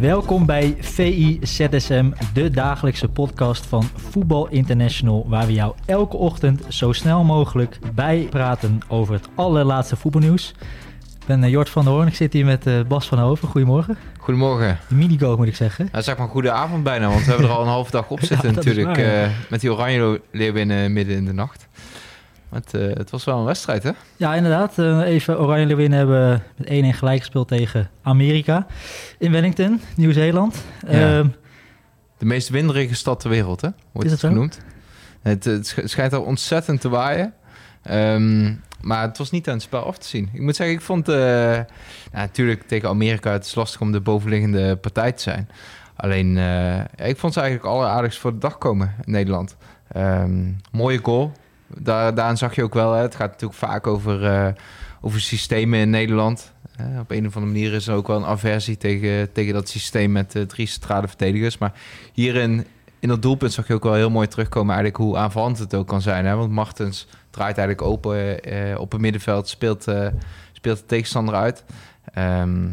Welkom bij VI ZSM, de dagelijkse podcast van Voetbal International, waar we jou elke ochtend zo snel mogelijk bijpraten over het allerlaatste voetbalnieuws. Ik ben eh, Jort van der Hoorn, ik zit hier met eh, Bas van Hoven. Goedemorgen. Goedemorgen. De minigo moet ik zeggen. Ja, zeg maar goede avond bijna, want we hebben er al een halve dag op zitten Ja, natuurlijk. waar, ja. eh, met die oranje leeuwinnen midden in de nacht. Het, eh, het was wel een wedstrijd, hè? Ja, inderdaad. eh, even Oranje Leeuwinnen hebben met 1-1 gelijk gespeeld tegen Amerika in Wellington, Nieuw-Zeeland. Ja. Ehm, De meest winderige stad ter wereld, hè? Wordt Is het zo? genoemd. Het, het sch- schijnt er ontzettend te waaien. Ehm, maar het was niet aan het spel af te zien. Ik moet zeggen, ik vond... eh, ja, natuurlijk tegen Amerika, het is lastig om de bovenliggende partij te zijn. Alleen, ik vond ze eigenlijk alleraardigst voor de dag komen in Nederland. Ehm, mooie goal. Daar, daarin zag je ook wel, hè, het gaat natuurlijk vaak over, eh, over systemen in Nederland. Op een of andere manier is er ook wel een aversie tegen, tegen dat systeem met eh, drie centrale verdedigers. Maar hierin, in dat doelpunt zag je ook wel heel mooi terugkomen eigenlijk hoe aanvallend het ook kan zijn. Hè? Want Martens draait eigenlijk open eh, op het middenveld, speelt, speelt de tegenstander uit. Ehm,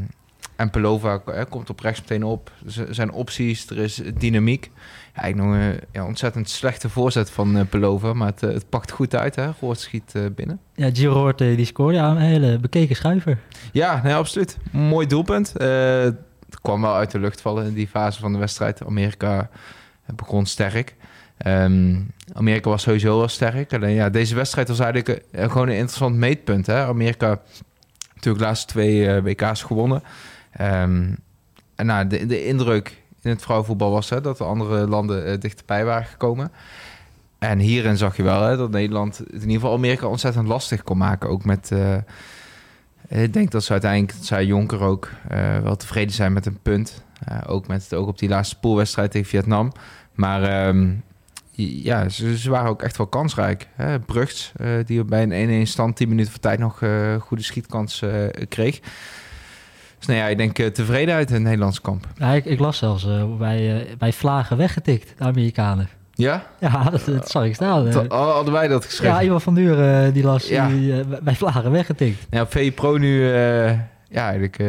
en Pelova eh, komt op rechts meteen op. Z- zijn opties, er is dynamiek. Ja, ik nog een ja, ontzettend slechte voorzet van eh Pelova, maar het, eh, het pakt goed uit. Hè? Roord schiet eh, binnen. ja, Giro Hoort, eh, die scoorde. Ja, een hele bekeken schuiver. Ja, nee, absoluut. Mooi doelpunt. Eh, het kwam wel uit de lucht vallen in die fase van de wedstrijd. Amerika begon sterk. Ehm, Amerika was sowieso wel sterk. Alleen ja, deze wedstrijd was eigenlijk eh, gewoon een interessant meetpunt. Hè? Amerika natuurlijk de laatste twee eh, WK's gewonnen. Ehm, en nou, de, indruk in het vrouwenvoetbal was hè, dat de andere landen eh, dichterbij waren gekomen. En hierin zag je wel hè, dat Nederland in ieder geval Amerika ontzettend lastig kon maken. Ook met... eh, ik denk dat ze uiteindelijk, dat zei Jonker ook, eh, wel tevreden zijn met een punt. Ook met het oog op die laatste poolwedstrijd tegen Vietnam. Maar ehm, ja, ze, waren ook echt wel kansrijk. Hè? Brugts, die bij een 1-1 stand 10 minuten voor tijd nog goede schietkans kreeg. Dus nou ja, ik denk eh, tevredenheid in het Nederlandse kamp. Ja, ik, ik las zelfs bij, uh, bij Vlagen weggetikt, de Amerikanen. Ja? Ja, dat, dat zag ik staan. Uh, hadden wij dat geschreven? Ja, iemand van Duren die las ja. die, bij Vlagen weggetikt. Ja, op VI Pro nu, uh, ja, eigenlijk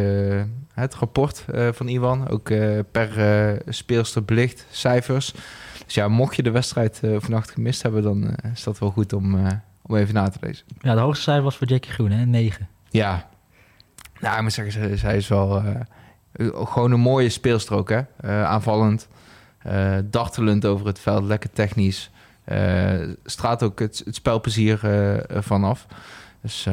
het rapport van Iwan. Ook per speelster belicht, cijfers. Dus ja, mocht je de wedstrijd vannacht gemist hebben, dan is dat wel goed om, om even na te lezen. Ja, de hoogste cijfer was voor Jackie Groen, hè? 9. Ja, nou, ik moet zeggen, zij, is wel uh, gewoon een mooie speelster ook, hè. Uh, aanvallend, dartelend over het veld, lekker technisch. straalt ook het, het spelplezier vanaf. Dus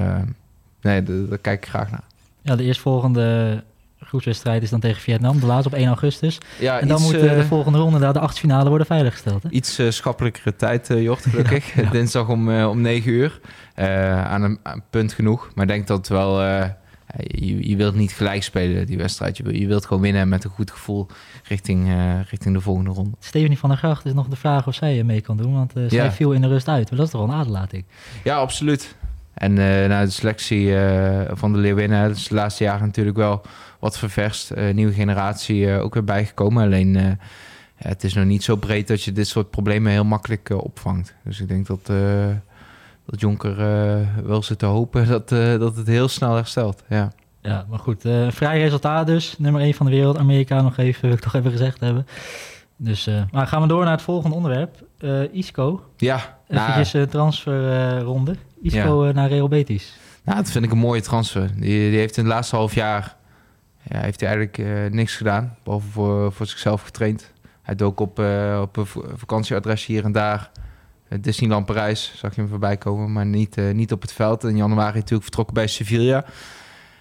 nee, daar kijk ik graag naar. Ja, de eerstvolgende groepswedstrijd is dan tegen Vietnam, de laatste op 1 augustus. Ja, en dan iets, moet de volgende ronde, daar de achtfinale, worden veiliggesteld. Hè? Iets uh, schappelijkere tijd, uh, Jort, gelukkig. Ja, ja. Dinsdag om, om 9 uur. Aan, een, aan, punt genoeg. Maar ik denk dat wel... je, je wilt niet gelijk spelen, die wedstrijd. Je, je wilt gewoon winnen met een goed gevoel richting, richting de volgende ronde. Stephanie van der Gracht is nog de vraag of zij mee kan doen. Want zij ja. viel in de rust uit. Maar dat is toch wel een aderlating? Ja, absoluut. En nou, de selectie van de Leeuwinnen, is de laatste jaren natuurlijk wel wat ververst. Uh, nieuwe generatie uh, ook weer bijgekomen. Alleen uh, het is nog niet zo breed dat je dit soort problemen heel makkelijk opvangt. Dus ik denk dat, dat Jonker wel zit te hopen dat, dat het heel snel herstelt. Ja, ja maar goed. vrij resultaat dus. Nummer 1 van de wereld. Amerika nog even, wil ik toch even gezegd hebben. Dus, maar gaan we door naar het volgende onderwerp. Isco. Ja. Eventjes nou, transferronde. Isco ja. naar Real Betis. Nou, dat vind ik een mooie transfer. Die, die heeft in het laatste half jaar ja, heeft hij eigenlijk uh, niks gedaan, behalve voor, voor zichzelf getraind. Hij dook op, uh, op een vakantieadres hier en daar. Uh, Disneyland Parijs zag je hem voorbij komen, maar niet, niet op het veld. In januari natuurlijk vertrokken bij Sevilla.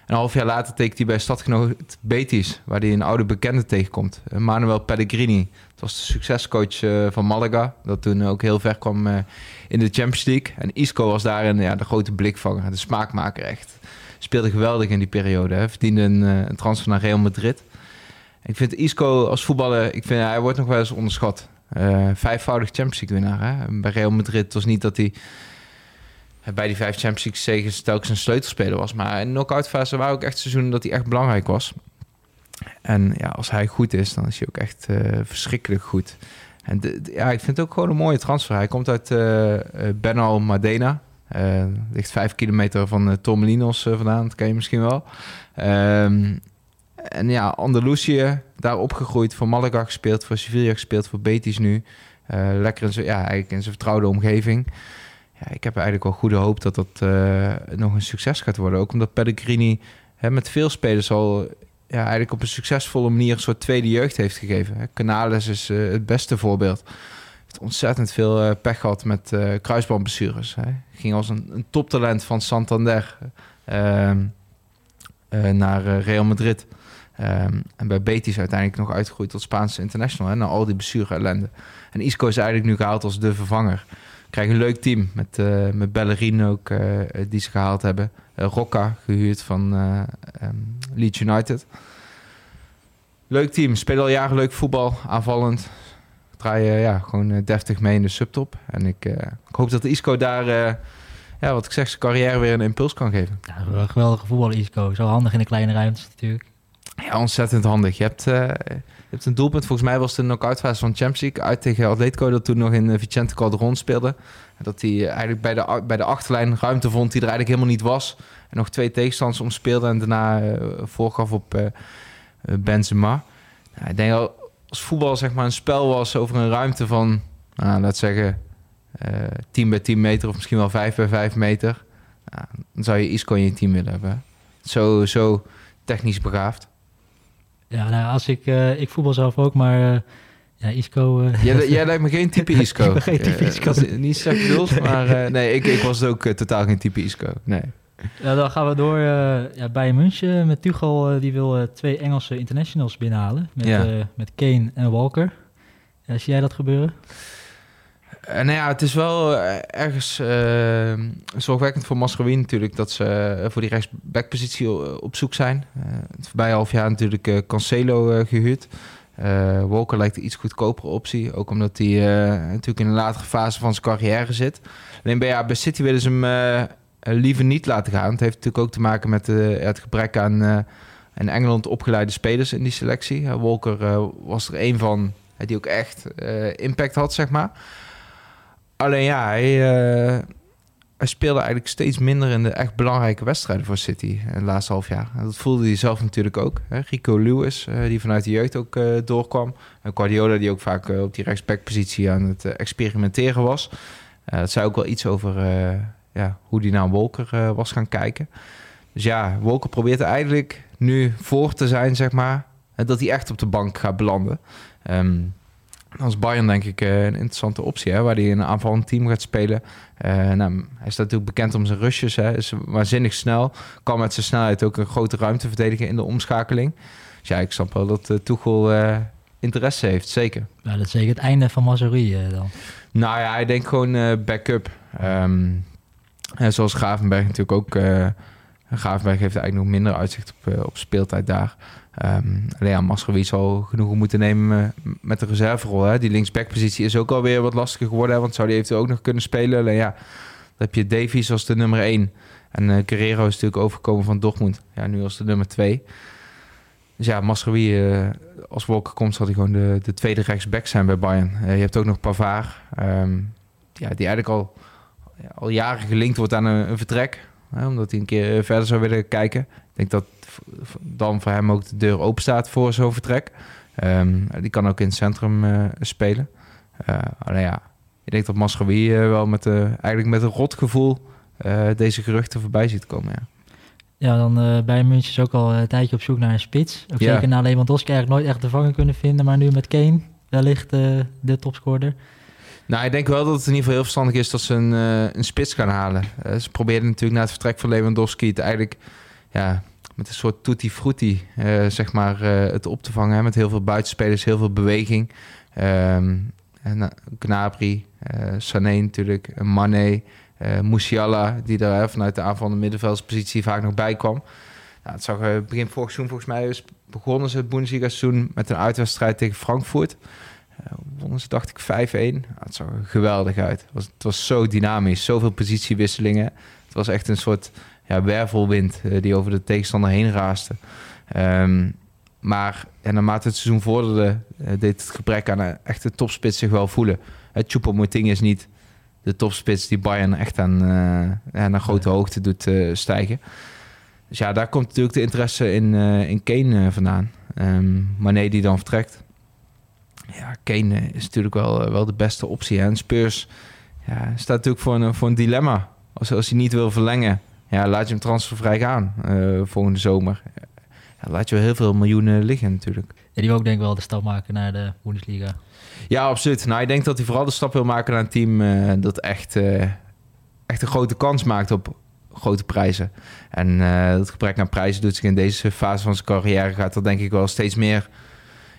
Een half jaar later tekent hij bij stadgenoot Betis, waar hij een oude bekende tegenkomt. Manuel Pellegrini. Dat was de succescoach van Malaga, dat toen ook heel ver kwam in de Champions League. En Isco was daarin ja, de grote blikvanger, de smaakmaker echt speelde geweldig in die periode. Hè. Verdiende een, een, transfer naar Real Madrid. Ik vind Isco als voetballer, ik vind, hij wordt nog wel eens onderschat. Uh, vijfvoudig Champions League winnaar. Hè? Bij Real Madrid was niet dat hij bij die vijf Champions League zegens telkens een sleutelspeler was. Maar in de knock-out fase waren ook echt seizoenen dat hij echt belangrijk was. En ja, als hij goed is, dan is hij ook echt uh, verschrikkelijk goed. En ja, ik vind het ook gewoon een mooie transfer. Hij komt uit uh, Benal Madena. Ligt vijf kilometer van Tormelinos vandaan, dat ken je misschien wel. Um, en ja, Andalusië, daar opgegroeid, voor Malaga gespeeld, voor Sevilla gespeeld, voor Betis nu. lekker in zijn, ja, eigenlijk in zijn vertrouwde omgeving. Ja, ik heb eigenlijk wel goede hoop dat dat nog een succes gaat worden. Ook omdat Pellegrini hè, met veel spelers al ja, eigenlijk op een succesvolle manier een soort tweede jeugd heeft gegeven. Canales is uh, het beste voorbeeld. Heeft ontzettend veel pech gehad met kruisbandblessures. Hè. Ging als een, een toptalent van Santander ehm, naar Real Madrid. Um, en bij Betis uiteindelijk nog uitgegroeid tot Spaanse international. Hè, na al die blessure ellende. En Isco is eigenlijk nu gehaald als de vervanger. Krijg een leuk team met, met Bellerin ook, die ze gehaald hebben. Rocca, gehuurd van um, Leeds United. Leuk team, spelen al jaren leuk voetbal, aanvallend. Draaien ja, gewoon deftig mee in de subtop. En ik, uh, ik hoop dat Isco daar, uh, ja, wat ik zeg, zijn carrière weer een impuls kan geven. Ja, een geweldige voetbal Isco. Zo handig in de kleine ruimtes natuurlijk. Ja, ontzettend handig. Je hebt, uh, je hebt een doelpunt. Volgens mij was het de knock-out fase van Champions League uit tegen Atletico. Dat toen nog in Vicente Calderon speelde. Dat hij eigenlijk bij de, bij de achterlijn ruimte vond die er eigenlijk helemaal niet was. En nog twee tegenstanders omspeelde en daarna uh, voorgaf op uh, Benzema. Nou, ik denk dat als voetbal zeg maar een spel was over een ruimte van, nou, laat zeggen, 10 bij 10 meter of misschien wel 5 bij 5 meter. Nou, dan zou je Isco in je team willen hebben. Zo, zo technisch begaafd. Ja, nou, als ik, uh, ik voetbal zelf ook, maar uh, ja, Isco... Uh, jij, jij lijkt me geen type Isco. geen type Isco. niet zeg bedoeld, maar nee, ik, ik was ook totaal geen type Isco. Nee. Ja, dan gaan we door ja, bij München met Tuchel. Die wil twee Engelse internationals binnenhalen. Met, ja. met Kane en Walker. zie jij dat gebeuren? Nou ja, het is wel ergens zorgwekkend voor Mascherwien natuurlijk... dat ze voor die rechtsbackpositie op zoek zijn. het voorbije half jaar natuurlijk Cancelo gehuurd. Walker lijkt een iets goedkopere optie. Ook omdat hij natuurlijk in een latere fase van zijn carrière zit. Alleen bij, ja, bij City willen ze hem liever niet laten gaan. Het heeft natuurlijk ook te maken met het gebrek aan in Engeland opgeleide spelers in die selectie. Walker was er een van die ook echt impact had, zeg maar. Alleen ja, hij, hij, speelde eigenlijk steeds minder in de echt belangrijke wedstrijden voor City in het laatste half jaar. En dat voelde hij zelf natuurlijk ook. Hè. Rico Lewis, die vanuit de jeugd ook doorkwam. En Guardiola, die ook vaak op die rechtsbackpositie aan het experimenteren was. dat zei ook wel iets over ja, hoe die naar Wolker uh, was gaan kijken. Dus ja, Wolker probeert er eigenlijk nu voor te zijn, zeg maar. Dat hij echt op de bank gaat belanden. Um, als Bayern denk ik uh, een interessante optie, hè, waar hij in een aanvallend team gaat spelen. Uh, nou, hij is natuurlijk bekend om zijn rushes, hè, is waanzinnig snel. Kan met zijn snelheid ook een grote ruimte verdedigen in de omschakeling. Dus ja, ik snap wel dat uh, Tuchel interesse heeft, zeker. Ja, dat is zeker het einde van Mazuri dan. Nou ja, ik denk gewoon backup. Um, en zoals Gravenberg natuurlijk ook. Gravenberg heeft eigenlijk nog minder uitzicht op, uh, op speeltijd daar. Um, alleen ja, Mascherwie zal genoeg moeten nemen met de reserverol. Hè. Die linksbackpositie is ook alweer wat lastiger geworden. Want zou die eventueel ook nog kunnen spelen. Alleen ja, dan heb je Davies als de nummer 1. En uh, Guerrero is natuurlijk overgekomen van Dortmund. Ja, nu als de nummer 2. Dus ja, Mascherwie, uh, als Wolker komt, zal hij gewoon de, de tweede rechtsback zijn bij Bayern. Je hebt ook nog Pavard. Um, ja, die eigenlijk al al jaren gelinkt wordt aan een vertrek. Hè, omdat hij een keer eh, verder zou willen kijken. Ik denk dat dan voor hem ook de deur open staat voor zo'n vertrek. Um, die kan ook in het centrum uh, spelen. Uh, alleen ja, ik denk dat Maschawi uh, wel met, eigenlijk met een rot gevoel deze geruchten voorbij ziet komen. Ja. Ja, dan bij München is ook al een tijdje op zoek naar een spits. Ook ja. zeker na Lewandowski eigenlijk nooit echt de vangen kunnen vinden. Maar nu met Kane wellicht de topscorer. Nou, ik denk wel dat het in ieder geval heel verstandig is dat ze een, uh, een spits gaan halen. Uh, ze probeerden natuurlijk na het vertrek van Lewandowski het eigenlijk ja, met een soort tutti frutti uh, zeg maar, het op te vangen. Met heel veel buitenspelers, heel veel beweging. Um, Gnabry, Sané natuurlijk, Mané, Musiala, die daar vanuit de aanvallende middenveldspositie vaak nog bij kwam. Nou, het zag begin vorig seizoen volgens mij begonnen ze het Bundesliga-seizoen met een uitwedstrijd tegen Frankfurt. Uh, wonnen ze, dacht ik, 5-1. het zag er geweldig uit. Het was, het was zo dynamisch, zoveel positiewisselingen. Het was echt een soort ja, wervelwind uh, die over de tegenstander heen raaste. Um, maar en naarmate het seizoen vorderde, uh, deed het gebrek aan een echte topspits zich wel voelen. Het Choupo-Moting is niet de topspits die Bayern echt aan, uh, naar grote hoogte doet stijgen. Dus ja, daar komt natuurlijk de interesse in, in Kane vandaan. Um, Mane die dan vertrekt. Ja, Kane is natuurlijk wel, wel de beste optie. Hè? En Spurs ja, staat natuurlijk voor een, voor een dilemma. Als, als hij niet wil verlengen, ja, laat je hem transfervrij gaan volgende zomer. Ja, laat je wel heel veel miljoenen liggen natuurlijk. Ja, die wil ook denk ik wel de stap maken naar de Bundesliga. Ja, absoluut. Nou, ik denk dat hij vooral de stap wil maken naar een team uh, dat echt, uh, echt een grote kans maakt op grote prijzen. En het gebrek aan prijzen doet zich in deze fase van zijn carrière gaat dat denk ik wel steeds meer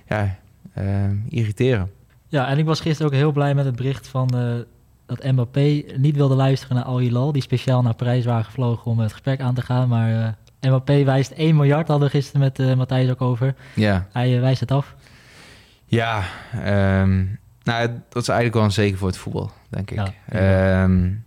ja, irriteren. Ja, en ik was gisteren ook heel blij met het bericht van dat Mbappé niet wilde luisteren naar Al Hilal, die speciaal naar Parijs waren gevlogen om het gesprek aan te gaan, maar Mbappé wijst 1 miljard, hadden we gisteren met uh, Matthijs ook over. Ja. Hij uh, wijst het af. Ja, um, nou, dat is eigenlijk wel een zegen voor het voetbal, denk ik. Ja, um,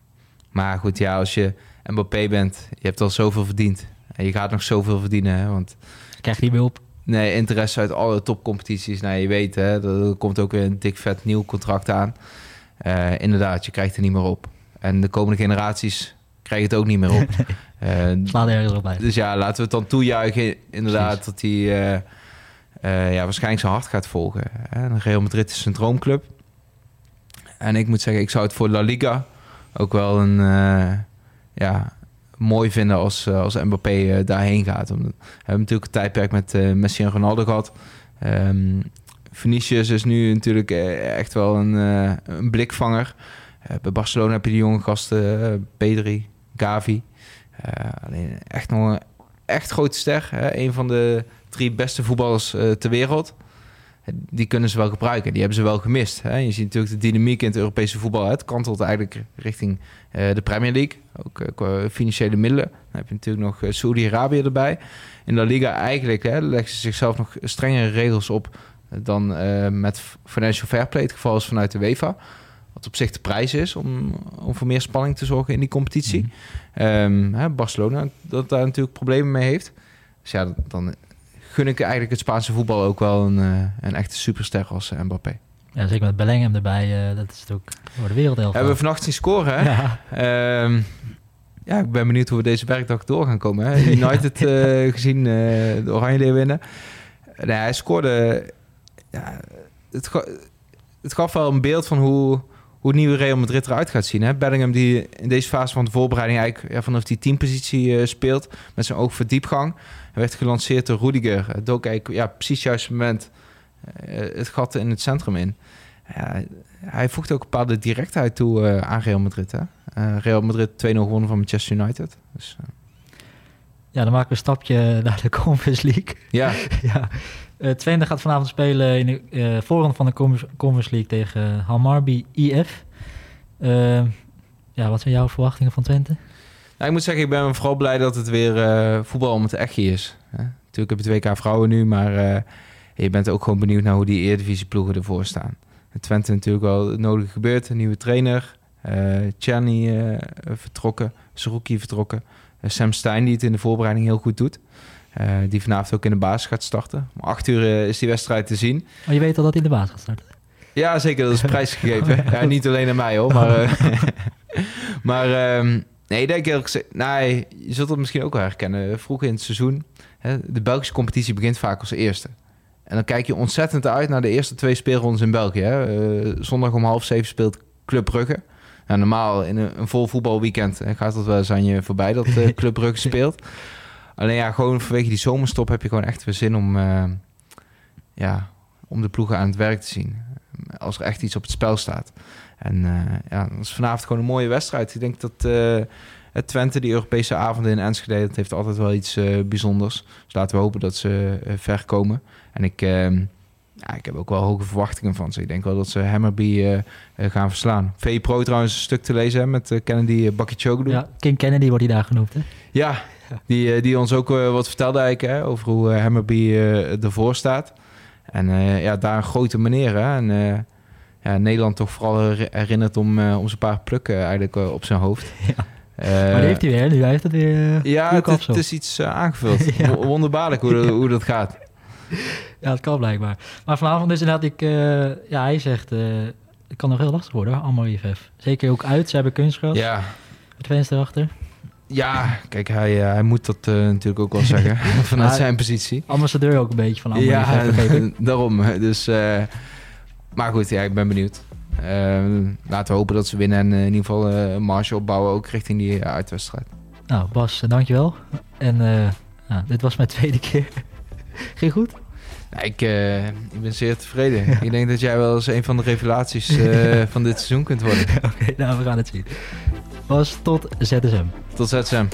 maar goed, ja, als je Mbappé bent, je hebt al zoveel verdiend. En je gaat nog zoveel verdienen, hè, want... Krijg je niet meer op? Nee, interesse uit alle topcompetities. Nou, je weet, hè, er komt ook weer een dik vet nieuw contract aan. Uh, inderdaad, je krijgt er niet meer op. En de komende generaties krijgen het ook niet meer op. Uh, Slaat ergens op bij. Dus ja, laten we het dan toejuichen, inderdaad, Precies. dat hij uh, ja, waarschijnlijk zijn hart gaat volgen. En Real Madrid is een droomclub. En ik moet zeggen, ik zou het voor La Liga ook wel een, ja, mooi vinden als, als Mbappé daarheen gaat. We hebben natuurlijk een tijdperk met Messi en Ronaldo gehad. Um, Vinicius is nu natuurlijk echt wel een, een blikvanger. bij Barcelona heb je die jonge gasten, Pedri, Gavi. Alleen echt nog een echt grote ster. Hè? Een van de drie beste voetballers ter wereld. Die kunnen ze wel gebruiken. Die hebben ze wel gemist. Hè? Je ziet natuurlijk de dynamiek in het Europese voetbal. Het kantelt eigenlijk richting uh, de Premier League. Ook qua financiële middelen. Dan heb je natuurlijk nog Saudi-Arabië erbij. In La Liga eigenlijk hè, leggen ze zichzelf nog strengere regels op... dan met financial fair play. Het geval is vanuit de UEFA. Wat op zich de prijs is om, om voor meer spanning te zorgen in die competitie. Mm -hmm. um, hè, Barcelona, dat daar natuurlijk problemen mee heeft. Dus ja, dan gun ik eigenlijk het Spaanse voetbal ook wel een, uh, een echte superster als uh, Mbappé. Ja, zeker met Bellingham erbij. Uh, dat is ook voor de wereldelftal. Hebben we vannacht zien scoren, hè? Ja. Um, ja, ik ben benieuwd hoe we deze werkdag door gaan komen. Hè? United gezien de Oranje Leeuwinnen. Nee, hij scoorde... Ja, het, het gaf wel een beeld van hoe hoe het nieuwe Real Madrid eruit gaat zien. Hè? Bellingham die in deze fase van de voorbereiding eigenlijk ja, vanaf die teampositie speelt met zijn oog voor diepgang. Werd gelanceerd door Rudiger. Het dook eigenlijk ja, precies juist moment uh, het gat in het centrum in. Ja, hij voegt ook een bepaalde directheid toe uh, aan Real Madrid. Hè? Real Madrid 2-0 gewonnen van Manchester United. Dus, ja, dan maken we een stapje naar de Conference League. Ja. ja. Twente gaat vanavond spelen in de uh, voorronde van de Conference League tegen Hamarby IF. Ja, wat zijn jouw verwachtingen van Twente? Nou, ik moet zeggen, ik ben vooral blij dat het weer voetbal om het echtje is. Hè? Natuurlijk heb je het WK vrouwen nu, maar je bent ook gewoon benieuwd naar hoe die Eredivisie-ploegen ervoor staan. Twente natuurlijk wel het nodige gebeurd. Een nieuwe trainer, uh, vertrokken, Saruki vertrokken. Sam Stein die het in de voorbereiding heel goed doet. Die vanavond ook in de basis gaat starten. Om acht uur is die wedstrijd te zien. Maar je weet al dat hij in de basis gaat starten? Ja, zeker. Dat is prijsgegeven. ja, niet alleen aan mij hoor. Maar, maar um, nee, ik denk eerlijk gezegd... Nee, je zult het misschien ook wel herkennen. Vroeger in het seizoen... Hè, de Belgische competitie begint vaak als eerste. En dan kijk je ontzettend uit naar de eerste twee speelrondes in België. Hè. zondag om half zeven speelt Club Brugge. Nou, normaal in een, een vol voetbalweekend gaat dat wel eens aan je voorbij dat Club Brugge speelt. Alleen ja, gewoon vanwege die zomerstop heb je gewoon echt weer zin om, uh, ja, om de ploegen aan het werk te zien. Als er echt iets op het spel staat. En uh, ja, dat is vanavond gewoon een mooie wedstrijd. Ik denk dat uh, het Twente, die Europese avonden in Enschede, dat heeft altijd wel iets bijzonders. Dus laten we hopen dat ze ver komen. En ik, ehm, ja, ik heb ook wel hoge verwachtingen van ze. Ik denk wel dat ze Hammerby gaan verslaan. VE Pro trouwens een stuk te lezen hè, met Kennedy Bakkichoglu. Ja, King Kennedy wordt hij daar genoemd hè? Ja, Die, eh, die ons ook eh, wat vertelde eigenlijk hè, over hoe eh, Hammerby eh, ervoor staat. En eh, ja, daar een grote meneer. Hè? En eh, ja, Nederland toch vooral her- herinnert om, eh, om zijn paar plukken eigenlijk op zijn hoofd. Ja. Maar die heeft hij weer, nu hij heeft het weer ja, het, is- het is iets aangevuld. Ja. Wonderbaarlijk hoe, dat- hoe dat gaat. Ja, dat kan blijkbaar. Maar vanavond dus inderdaad, ik, ja, hij zegt, het kan nog heel lastig worden hoor, allemaal IFF. Zeker ook uit, ze hebben kunstgras, Ja, met fans erachter. Ja kijk, hij, eh, hij moet dat eh, natuurlijk ook wel zeggen. vanuit zijn positie. Ambassadeur ook een beetje van Ja, daarom. Dus, eh, maar goed, ja, ik ben benieuwd. Laten we hopen dat ze winnen en in ieder geval een marge opbouwen ook richting die uitwedstrijd. Nou, Bas, dankjewel. En nou, dit was mijn tweede keer. Ging goed? Ja, ik, ik ben zeer tevreden. Ik denk dat jij wel eens een van de revelaties van dit seizoen kunt worden. Oké, nou, we gaan het zien. Bas, tot ZSM. Tot ZSM.